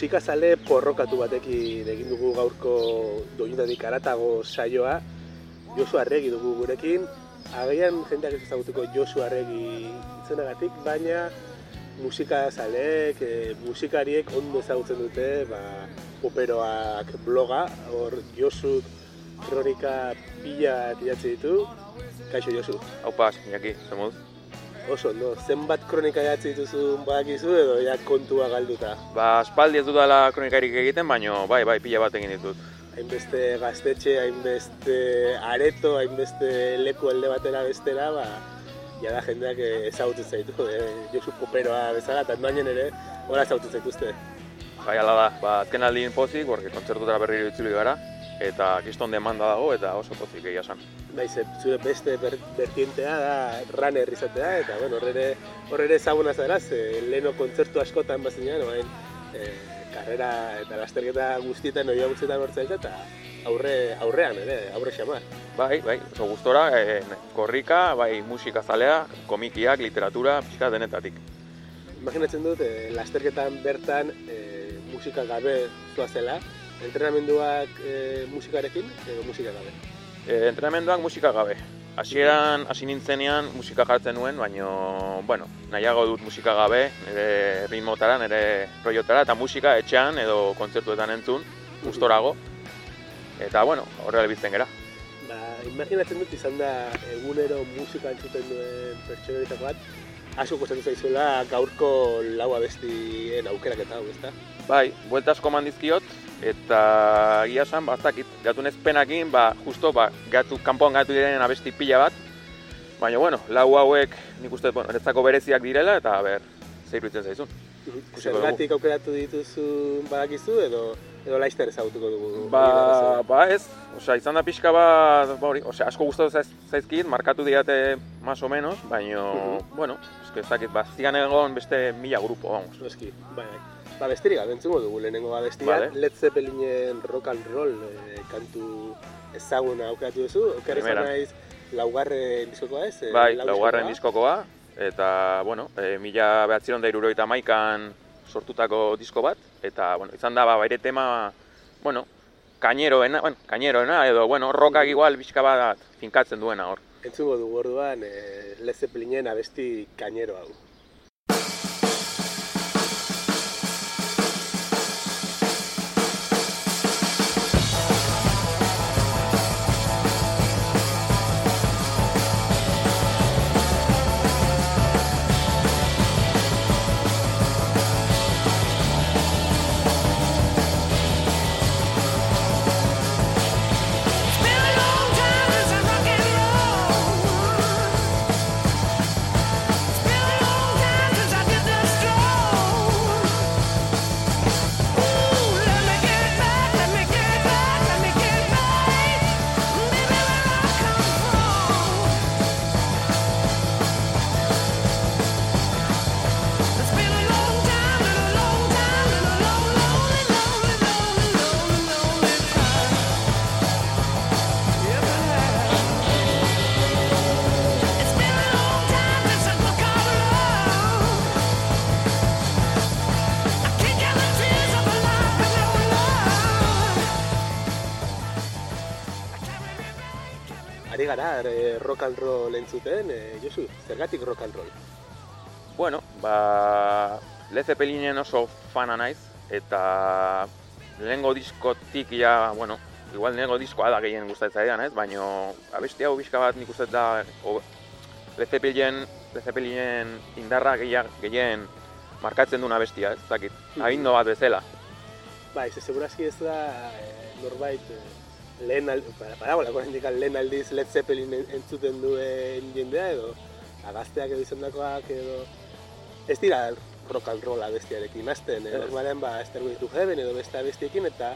musikazale porrokatu batekin egin dugu gaurko doinutatik aratago saioa. Josu Arregi dugu gurekin. Agian jendeak ez ezagutuko Josu Arregi itzenagatik, baina musikazaleek, e, musikariek ondo ezagutzen dute, ba, operoak bloga, hor Josu kronika pila idatzi ditu. Kaixo Josu. Haupa, Iñaki, zemuz? Oso, no, zenbat kronika idatzi dituzu badakizu edo ja kontua galduta. Ba, aspaldi ez dudala kronikarik egiten, baino bai, bai, pila bat egin ditut. Hainbeste gaztetxe, hainbeste areto, hainbeste leku alde batera bestera, ba, jada jendeak ezagutzen zaitu, eh? Josu Poperoa bezala, eta noainen ere, hola ezagutzen zaituzte. Bai, ala da, ba, azken aldin pozik, borki kontzertutara berriro itzuli gara, eta kiston demanda dago, eta oso pozik egia esan. Naiz, eh, zure beste ber, bertientea da runner izatea, eta bueno, horrere, horrere ezaguna zara, ze leheno kontzertu askotan bazinean, orain e, karrera eta lasterketa guztietan oia guztietan hortzaita, eta aurre, aurrean ere, aurre xamar. Bai, bai, oso gustora, e, korrika, bai, musika zalea, komikiak, literatura, pixka denetatik. Imaginatzen dut, e, lasterketan bertan e, musika gabe zela, entrenamenduak e, musikarekin edo musika gabe? E, entrenamenduak musika gabe. Hasieran hasi nintzenean musika jartzen nuen, baino, bueno, nahiago dut musika gabe, nire ritmotara, nire proiotara, eta musika etxean edo kontzertuetan entzun, gustorago. Eta, bueno, horrela bizten gera. Ba, imaginatzen dut izan da egunero musika entzuten duen pertsonaritako bat, asko kostatu zaizuela gaurko lau abestien aukerak eta hau, ezta? Bai, buelta asko mandizkiot, eta egia esan, ba, zakit, gatu nezpenakin, ba, justo, ba, gatu, kanpoan gatu direnen abesti pila bat, baina, bueno, lau hauek nik uste, bueno, eretzako bereziak direla, eta, ber, zeir bitzen zaizun. Zergatik aukeratu dituzu badakizu, edo edo laizter ezagutuko dugu? Ba, ba ez, osea, izan da pixka bat, ba hori, osea, asko gustatu zaiz, zaizkit, markatu diate más o menos, baina, uh -huh. bueno, eske ez dakit, ba, zigan egon beste mila grupo, vamos. Eski, bai, bai. Ba, bestirik abentzungo dugu lehenengo abestia, vale. Led Zeppelinen rock and roll eh, kantu ezaguna aukeratu duzu, okerrez naiz laugarren diskokoa ez? Eh, bai, laugarren diskokoa, eta, bueno, e, mila behatziron da iruroita maikan sortutako disko bat, eta, bueno, izan da, ba, baire tema, bueno, kaineroena, bueno, kaineroena, edo, bueno, rokak igual bizka bat finkatzen duena hor. Entzungo dugu orduan, e, Led Zeppelinen abesti kainero hau. Gara, e, rock and roll entzuten, e, Josu, zergatik rock and roll? Bueno, ba, Led Zeppelinen oso fana naiz, eta lehengo diskotik ja, bueno, igual lehengo diskoa da gehien gustatzen zaidan, ez? Baina abesti hau bizka bat nik uste da o, Led Zeppelinen, Led Zeppelinen indarra gehien, gehien markatzen duen abestia, ez? Zakit, mm -hmm. bat bezala. Ba, ez segurazki ez da eh, norbait eh, lehen aldiz, parabola, lehen aldiz Led Zeppelin entzuten duen jendea edo agazteak edo izandakoak edo ez dira rock and roll abestiarekin azten, eh? normalean ba, Stairway to Heaven edo beste abestiekin eta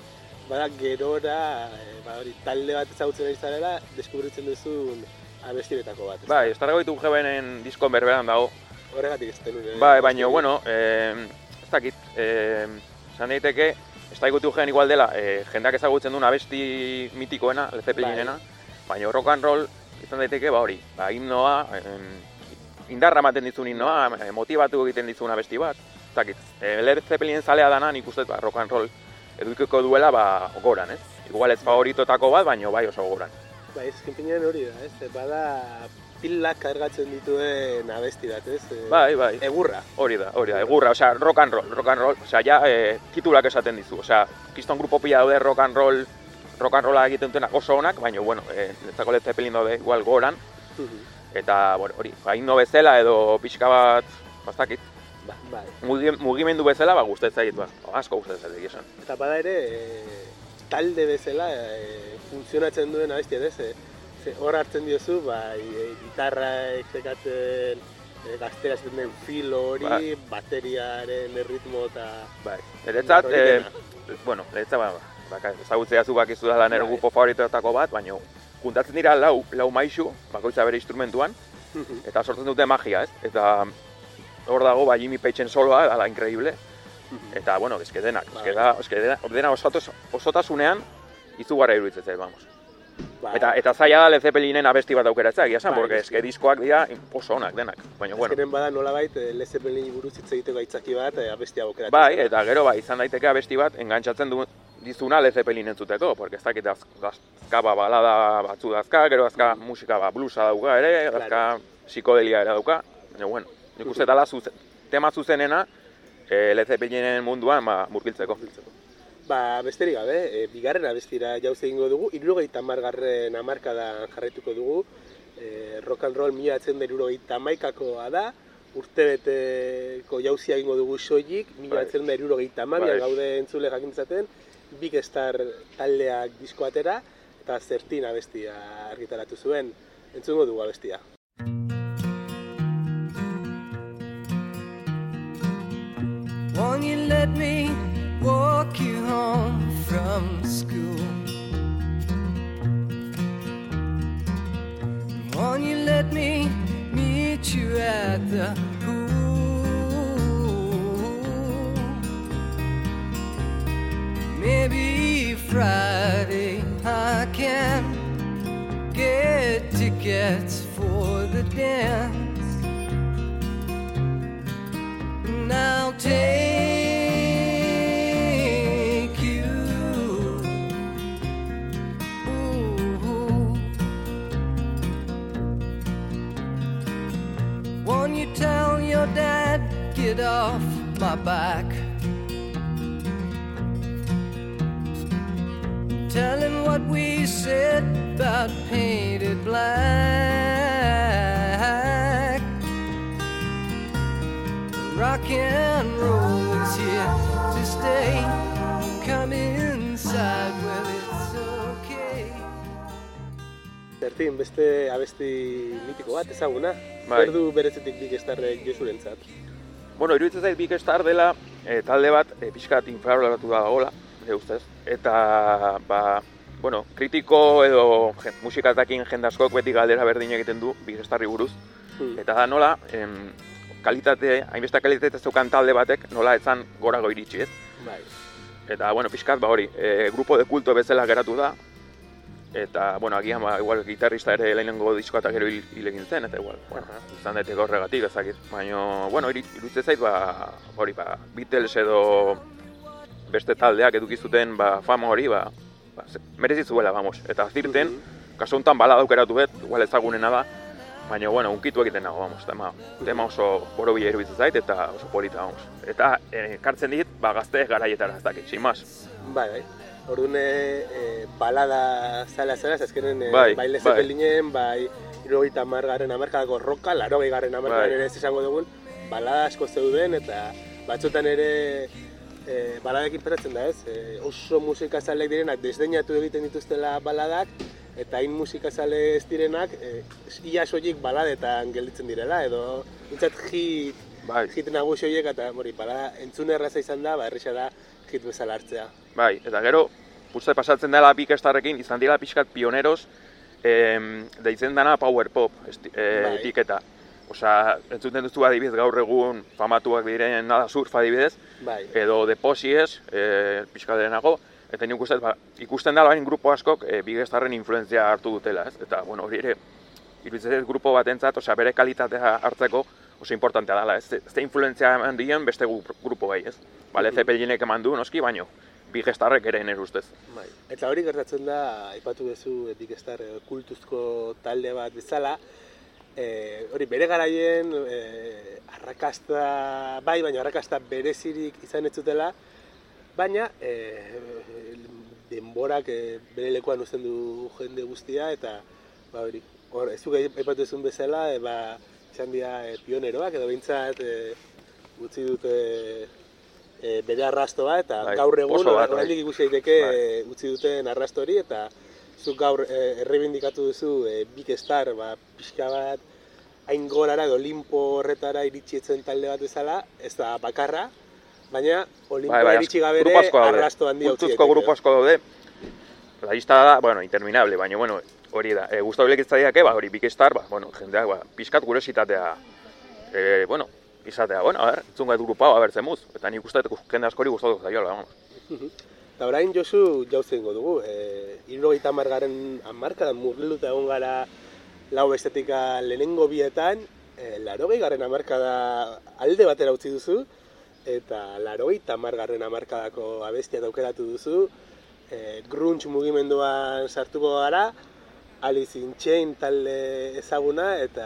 bada gerora eh, ba, hori, talde bat ezagutzen ari zarela deskubritzen duzun abestiretako bat. Bai, Stairway to Heavenen diskon berberan dago. Horregatik ez bai, baina, bueno, eh, ez dakit, eh, esan daiteke, ez da ikutu gen igual dela, e, jendeak ezagutzen duen abesti mitikoena, lezepelinena, bai. baina rock and roll izan daiteke, ba hori, ba, himnoa, indarra ematen dizun himnoa, eh, motivatu egiten dizun abesti bat, ez dakit, e, Led Zeppelin zalea dana nik uste ba, rock and roll edukiko duela ba, goran, ez? Igual ez favoritotako bat, baino bai oso goran. Ba, ez, kinpinean hori da, ez? Bada pilak kargatzen dituen abesti bat, ez? E, Bai, bai. Egurra. Hori da, hori da, egurra, osea, rock and roll, rock and roll, osea, ja, e, titulak esaten dizu, osea, kiston grupo pila daude rock and roll, rock and rolla egiten dutenak oso onak, baina, bueno, e, netzako Led Zeppelin daude igual goran, eta, bueno, hori, hain bezala edo pixka bat, bastakit, Ba, bai. mugi- mugimendu bezala, ba, gustatzen zait, ba, asko gustatzen zait, egia esan. Eta bada ere, e, talde bezala e, funtzionatzen duen abestia, ez? E, ze hor hartzen diozu, bai, e, gitarraek zekatzen e, gaztera zaten den filo hori, Bai. bateriaren erritmo eta... Bai, niretzat, Hori e, dena. bueno, niretzat, ba, baka, ezagutzea zu bakizu dela nire Bai. favoritoetako bat, baina juntatzen dira lau, lau maisu, bakoitza bere instrumentuan, eta sortzen dute magia, ez? Eta hor dago, ba, Jimmy Page'en soloa, ala, increíble, eta, bueno, eske denak, eske Bai. da, eske dena, dena osotasunean, izugarra iruditzen vamos. Ba, Eta, eta zaila da Led Zeppelinen abesti bat aukeratzea, egia esan, Bai, porque eske- eske diskoak dira oso onak denak, baina, bueno. Azkenen bada nolabait e, Led Zeppelin buruz hitz egiteko aitzaki bat e, abestia aukeratzen. Bai, eta gero bai, izan daiteke abesti bat engantzatzen du dizuna Led Zeppelin entzuteko, porque ez dakit az- azka ba, balada batzu dazka, gero azka musika ba, bluesa dauka ere, Claro. azka psikodelia ere dauka, baina bueno, nik uste dala zuzen, tema zuzenena e, Led Zeppelinen munduan ba, murgiltzeko. Ba, besterik gabe, e, bigarren abestira jauz egingo dugu, irurogeita margarren amarkadan jarraituko dugu, e, rock and roll mila atzen da irurogeita maikakoa da, urtebeteko jauzia egingo dugu soilik, mila Bai. atzen da irurogeita amabian Bai. gaude entzule jakintzaten, Big Star taldeak disko atera, eta zertin abestia argitaratu zuen, entzungo dugu abestia. Won't you let me walk you home from school? Won't you let me meet you at the pool? Maybe Friday I can get tickets for the dance. My back? Tell him what we said about painted black. Rock and roll is here to stay. Come inside, well, it's okay. Zertin, beste abesti mitiko bat, ezaguna? Bai. Zer du berezetik Big Starrek josurentzat? Bueno, iruditzen zait Big Star dela e, talde bat e, pixkat infravaloratu da dagoela, nire ustez. Eta, ba, bueno, kritiko edo je, musikatakin jende askok beti galdera berdin egiten du Big Starri buruz. Hmm. Eta da nola, em, kalitate, hainbeste kalitate zeukan talde batek nola etzan gorago iritsi, ez? Bai. Eta, bueno, pixkat, ba hori, e, grupo de kulto bezala geratu da, eta, bueno, agian, ba, igual, gitarrista ere lehenengo diskoa eta gero hil, egin zen, eta igual, bueno, Aha. izan daiteke horregatik, ezakit. Baina, bueno, iri- iruditzen zait, ba, hori, ba, Beatles edo beste taldeak eduki zuten, ba, fama hori, ba, ba ze- merezi zuela, vamos. Eta zirten, Mhm. kasu honetan bala daukeratu bet, igual ezagunena da, baina, bueno, unkitu egiten nago, vamos, tema, tema oso borobila iruditzen zait, eta oso polita, vamos. Eta, eh, kartzen dit, ba, gazte garaietara, ez dakit, sin más. Bai, bai. Orduan, e, balada zala zala, azkenen e, Bai, bai bai. Zeppelinen, bai margarren amarkadako roka, larogei garren amarkadan Bai. ere ez esango dugun, balada asko zeuden, eta batzutan ere e, baladekin peratzen da ez, e, oso musikazaleek direnak desdeinatu egiten dituztela baladak, eta hain musikazale ez direnak, e, ia soilik baladetan gelditzen direla, edo nintzat hit, Bai, hit nagusi horiek, eta hori, balada entzun erraza izan da, ba, erresa da hit bezala hartzea. Bai, eta gero, uste pasatzen dela Big Starrekin, izan dira pixkat pioneros, em, deitzen dana power pop esti, e, Bai. etiketa. Osea, entzuten duzu adibidez gaur egun famatuak diren nada surf adibidez, Bai, edo The Posies, e, pixka derenago, eta nik uste, ba, ikusten dela bain grupo askok e, Big Starren influenzia hartu dutela, ez? Eta, bueno, hori ere, iruditzen grupo batentzat, osea, bere kalitatea hartzeko oso importantea dela, ez, da influentzia eman dien beste grupo gai, ez? Ba, Led Zeppelinek eman du, noski, baino, bi gestarrek ere nire ustez. Bai. Eta hori gertatzen da, aipatu duzu Big Star eh, kultuzko talde bat bezala, e, hori bere garaien e, arrakasta, bai, baina arrakasta berezirik izan ez zutela, baina e, denborak e, bere lekuan uzten du jende guztia, eta ba, hori, hor, ez zuk aipatu duzun bezala, e, ba, izan dira e, pioneroak, edo behintzat e, utzi dute e, bere arrastoa, eta Bai, gaur egun bai. oraindik ikusi daiteke Bai. utzi duten arrasto hori, eta zuk gaur e, errebindikatu duzu e, Big Star, ba, pixka bat, hain gorara edo Olimpo horretara iritsi etzen talde bat bezala, ez da bakarra, baina Olimpo Bai, bai, iritsi gabe ere arrasto handia utzi Kultuzko grupo asko daude. La lista da, bueno, interminable, baina, bueno, hori da. E, Gustavo Lekitzadiak, ba, hori Big Star, ba, bueno, jendeak, ba, pixkat kuriositatea, e, bueno, izatea, bueno, a ber, zunga grupa, a ber, zemuz. Eta nik uste dut jende askori gustatu zaiola, vamos. Eta orain Josu jauzen dugu, e, irurogeita margaren amarkadan murgilduta egon gara lau estetika lehenengo bietan, e, larogei garren amarkada alde batera utzi duzu, eta larogeita margarren amarkadako abestia aukeratu duzu, e, grunge mugimenduan sartuko gara, Alice in Chain talde ezaguna, eta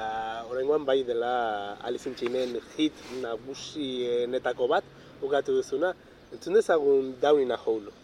oraingoan bai dela Alice in Chainen hit nagusienetako bat ukatu duzuna. Entzun dezagun Down in a Hole.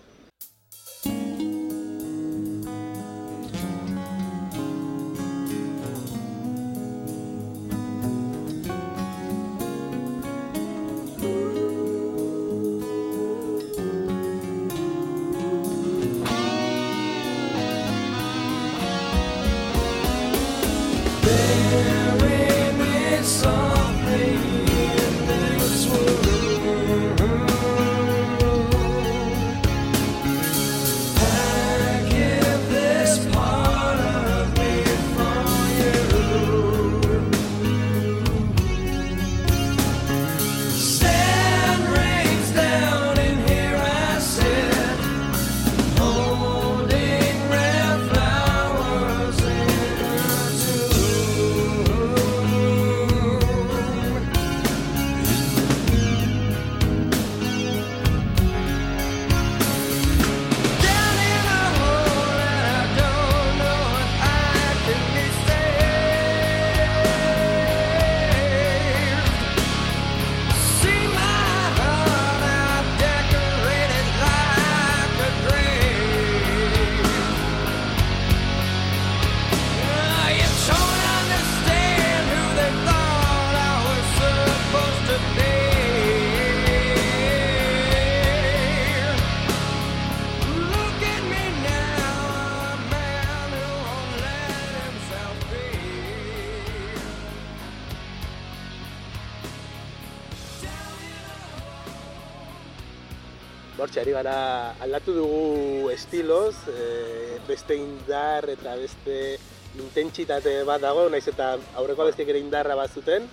Gara aldatu dugu estiloz, e, beste indar eta beste intentsitate bat dago, naiz eta aurreko abestiek ere indarra bat zuten.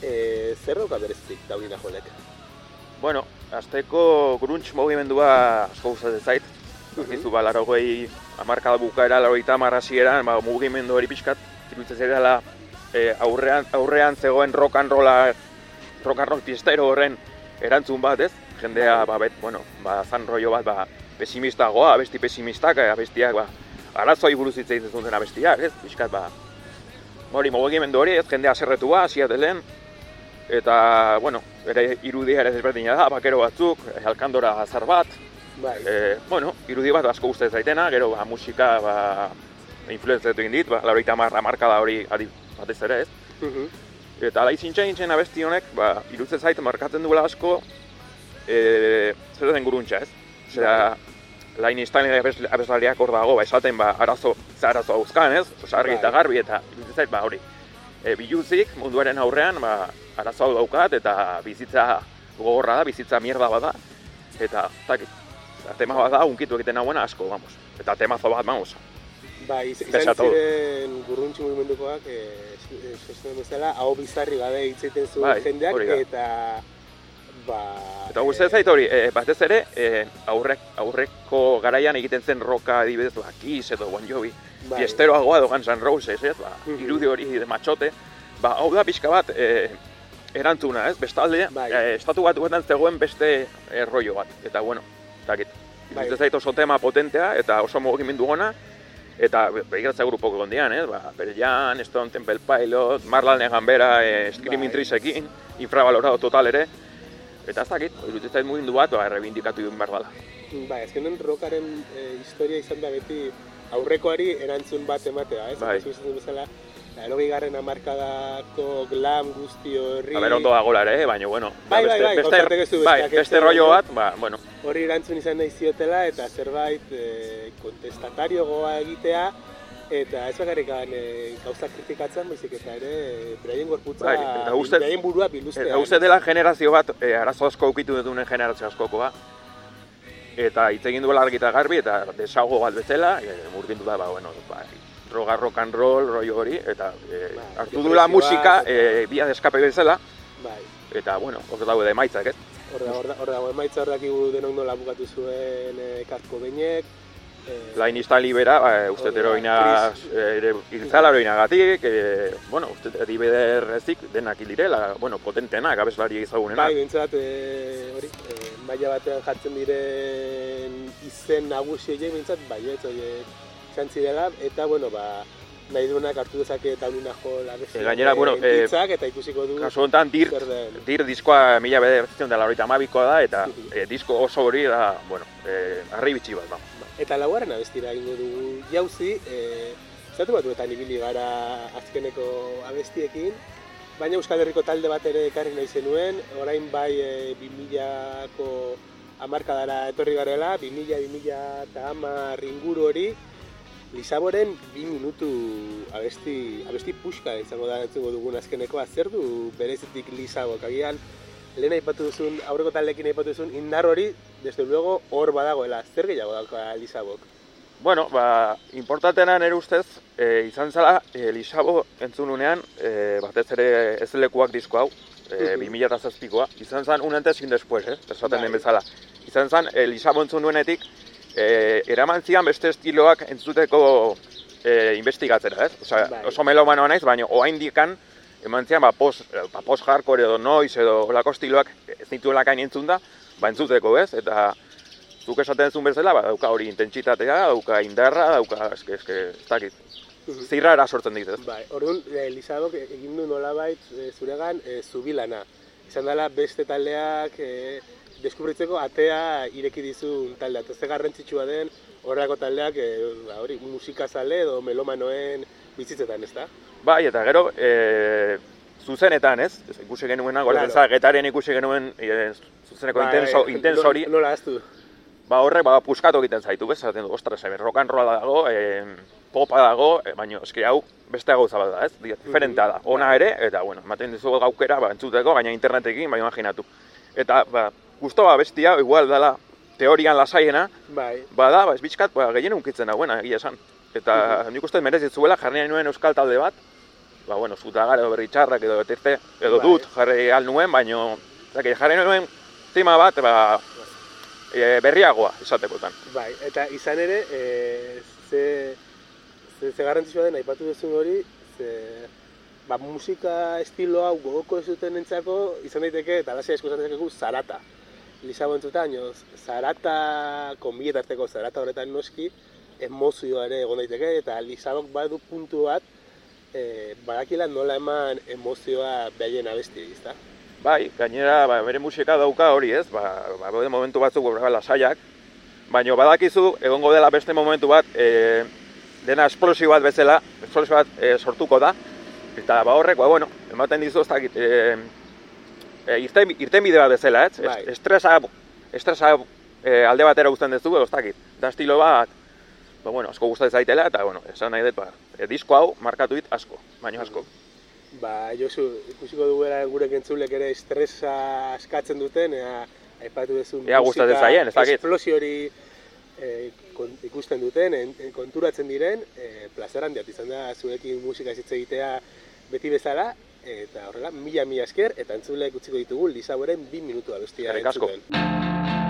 E, zer dauka berezik Down Jolek? Bueno, azteko grunge mugimendua asko gustatzen zait. Bakizu, ba, laro gehi, amarkada bukaera, laro eta hasieran, ba, mugimendu hori pixkat, iruditzen zaidala e, aurrean, aurrean zegoen rock and rolla, rock and roll horren erantzun bat, ez? Jendea, ba, bet, bueno, ba, zan rollo bat, ba, pesimistagoa, abesti pesimistak, eh, abestiak, ba, arazoi buruz hitz egiten zuten abestiak, ez? Pixkat, ba, hori, mugimendu hori, ez, jendea zerretua, hasia delen, eta, bueno, ere irudia ere desberdina da, bakero batzuk, eh, alkandora azar bat, Bai, e, bueno, irudi bat asko gustatzen zaitena, gero ba, musika ba, influenzatu egin dit, ba, laurogeita hamar hamarkada hori adi, batez ere ez. Mhm. Eta Alice in Chainsen abesti honek, ba, iruditzen zait markatzen duela asko, e, zer den guruntza ez? Osea, Lain abes- abeslariak hor dago, ba, esaten ba, arazo, ze arazo hauzkan ez? Osea, argi eta Bai. garbi eta iruditzen zait, ba, hori. E, biluzik munduaren aurrean, ba, arazo hau daukat eta bizitza gogorra da, bizitza mierda bat da. Eta, tak, eta tema bat da, unkitu egiten nagoena asko, vamos. Eta temazo bat, vamos. Bai, iz- izan ziren gurruntxi mugimendukoak, e, esan bezala, hau bizarri gabe hitz egiten zuen Bai, jendeak, eta ba... Eta gustatzen zait hori, e, batez ere, e, aurrek, aurreko garaian egiten zen roka adibidez, ba, Kiss edo Bon Jovi, bai, fiesteroagoa edo Guns N' Roses, ez? Ba, Mhm. irudi hori de matxote, ba, hau da pixka bat, e, erantzuna, ez? Bestalde, Bai. e, estatu batuetan zegoen beste e, rollo bat. Eta, bueno, eta git. Bai. Bai. zait oso tema potentea eta oso mugimendu gona. Eta be- begiratza grupoko gondian, eh? Ba, Pearl Jam, Stone Temple Pilot, Marlon Egan bera, e, Screaming Bai. Treesekin, infravalorado total ere. Eta ez dakit, iruditzen mugindu bat, ba, errebindikatu egin behar dela. Bai, azkenen rockaren e, historia izan da beti aurrekoari erantzun bat ematea, ez? Bai. Esaten bezala, Laurogei garren hamarkadako glam guzti horri... A ber, ondo dagoela ere, baina, bueno, ba, Bai, bai, bai, beste, ez du bai, beste rollo bat, ba, bueno, Horri erantzun izan nahi ziotela eta zerbait e, kontestatario goa egitea eta ez bakarrik e, gauza kritikatzen, baizik eta ere e, beraien gorputza, Bai, eta uste- beraien burua biluztea. Eta uste dela generazio bat, e, arazo asko ukitu dutune generazio askokoa. Eta hitz egin duela argi eta garbi, eta desago bat bezala, e, murgindu da, ba, bueno, ba, droga rock and roll, rollo hori, eta e, Bai, hartu dula musika e, bia deskape bezala, Bai, eta, bueno, hor daude emaitzak, ez? hor da, hor da, hor dago, emaitza hor dakigu denok nola bukatu zuen e, Kurt Cobainek, e, Lain Istali bera, ba, uste Hori da, heroina, ere, hiltzala heroinagatik, e, bueno, uste dibederrezik denak hil direla, bueno, potentenak, abeslari ezagunenak. Bai, bintzat, e, hori, e, maila batean jartzen diren izen nagusi horiek bintzat, bai, ez horiek izan zirela, eta, bueno, ba, nahi duenak hartu dezake eta unina jo labezi. E, gainera, bueno, e, eta ikusiko du Kasu honetan, dir, dir diskoa mila bederatzen dela horita amabikoa da, eta e, disko oso hori da, bueno, e, arri bitxi bat da. Eta laugarren abestira egingo dugu jauzi, e, zatu batuetan ibili gara azkeneko abestiekin, baina Euskal Herriko talde bat ere ekarri nahi zenuen, orain bai e, 2000ko hamarkadara etorri garela, 2000-2000 eta hamar inguru hori, Lisaboren bi minutu abesti, abesti puxka izango da entzuko dugun azkenekoa. Zer du berezitik Lisabok? Agian, lehen aipatu duzun, aurreko taldekin aipatu duzun, indar hori, desde luego, hor badagoela. Zer gehiago dauka Lisabok? Bueno, ba, importantena nire ustez, e, izan zela, e, Lisabo entzununean, e, batez ere ez lekuak disko hau, e, Mhm. 2007koa, izan zen un antes después, eh, esaten den bezala. Izan zen, e, Lisabo entzunuenetik, e, eraman zian beste estiloak entzuteko e, investigatzera, ez? Osea, Bai. oso melomanoa naiz, baina oraindikan eman zian, ba, post, ba, post hardcore edo noiz edo olako estiloak ez nituela kain entzun da, ba, entzuteko, ez? Eta zuk esaten duzun bezala, ba, dauka hori intentsitatea, dauka indarra, dauka, eske, eske, ez dakit, zirra era sortzen dit, ez? Bai, orduan, eh, Lisabok egin du nolabait eh, zuregan eh, zubilana. Izan dela beste taldeak eh, deskubritzeko atea ireki dizun taldea. Eta ze garrantzitsua den horrelako taldeak eh, ba, hori musikazale edo melomanoen bizitzetan, ezta? Bai, eta gero, e, zuzenetan, ez? Ez, Ikusi genuena, gola claro. getaren ikusi genuen e, zuzeneko intenso, Bai, intenso hori, no- Nola aztu? ba horrek ba, puskatu egiten zaitu, bez? Zaten du, ostras, rock and rolla dago, e, popa dago, e, baina eski hau beste gauza bat da, ez? Di- Diferentea da, ona ere, eta bueno, ematen dizu gaukera, ba, entzuteko, gaina internetekin, ba, imaginatu. Eta, ba, gustoa bestia, igual dela, teorian lasaiena, Bai, bada, ba, ez bizkat, ba, gehien unkitzen dagoena, egia esan. Eta nik uste merezi zuela jarri nuen euskal talde bat, ba, bueno, zutagar edo berri txarrak edo betirte, edo Bai. dut jarri al nuen, baino, zake, jarri nuen tema bat, ba, e, berriagoa izatekotan. bai. Eta izan ere, eh, ze, ze, ze garrantzitsua den aipatu duzun hori, ze, ba, musika estilo hau gogoko ez duten entzako, izan daiteke, eta lasia esku izan daiteke zarata. Lisabo entzutan, zarata, konbietarteko zarata horretan noski, emozioa ere egon daiteke, eta Lisabok badu puntu bat, e, badakila nola eman emozioa behaien abesti, ezta? Bai, gainera, ba, bere musika dauka hori ez, ba, ba, momentu batzuk ba, lasaiak, baino badakizu, egongo dela beste momentu bat, e, dena esplosio bat bezala, esplosio bat e, sortuko da, eta ba horrek, ba, bueno, ematen dizu, ez dakit, e, e, irten, irtenbide bat bezala, ez? Bai. Es- Estresa, estresa e, alde batera guztien duzu, ez dakit, da estilo bat, ba, bueno, asko gustatzen zaitela, eta, bueno, esan nahi dut, ba, e, disko hau markatu dit asko, baino asko. Ba, Josu, ikusiko dugera gure entzulek ere estresa askatzen duten, ea, aipatu duzu Ea gustatzen zaien, ez dakit. esplosio hori e, kon- ikusten duten, en, en- konturatzen diren, e, plazer handiat izan da zurekin musika hitz egitea beti bezala, eta horrela, mila mila esker, eta entzulek utziko ditugu Lisaboren bi minutu abestia Eskerrik asko. entzuten.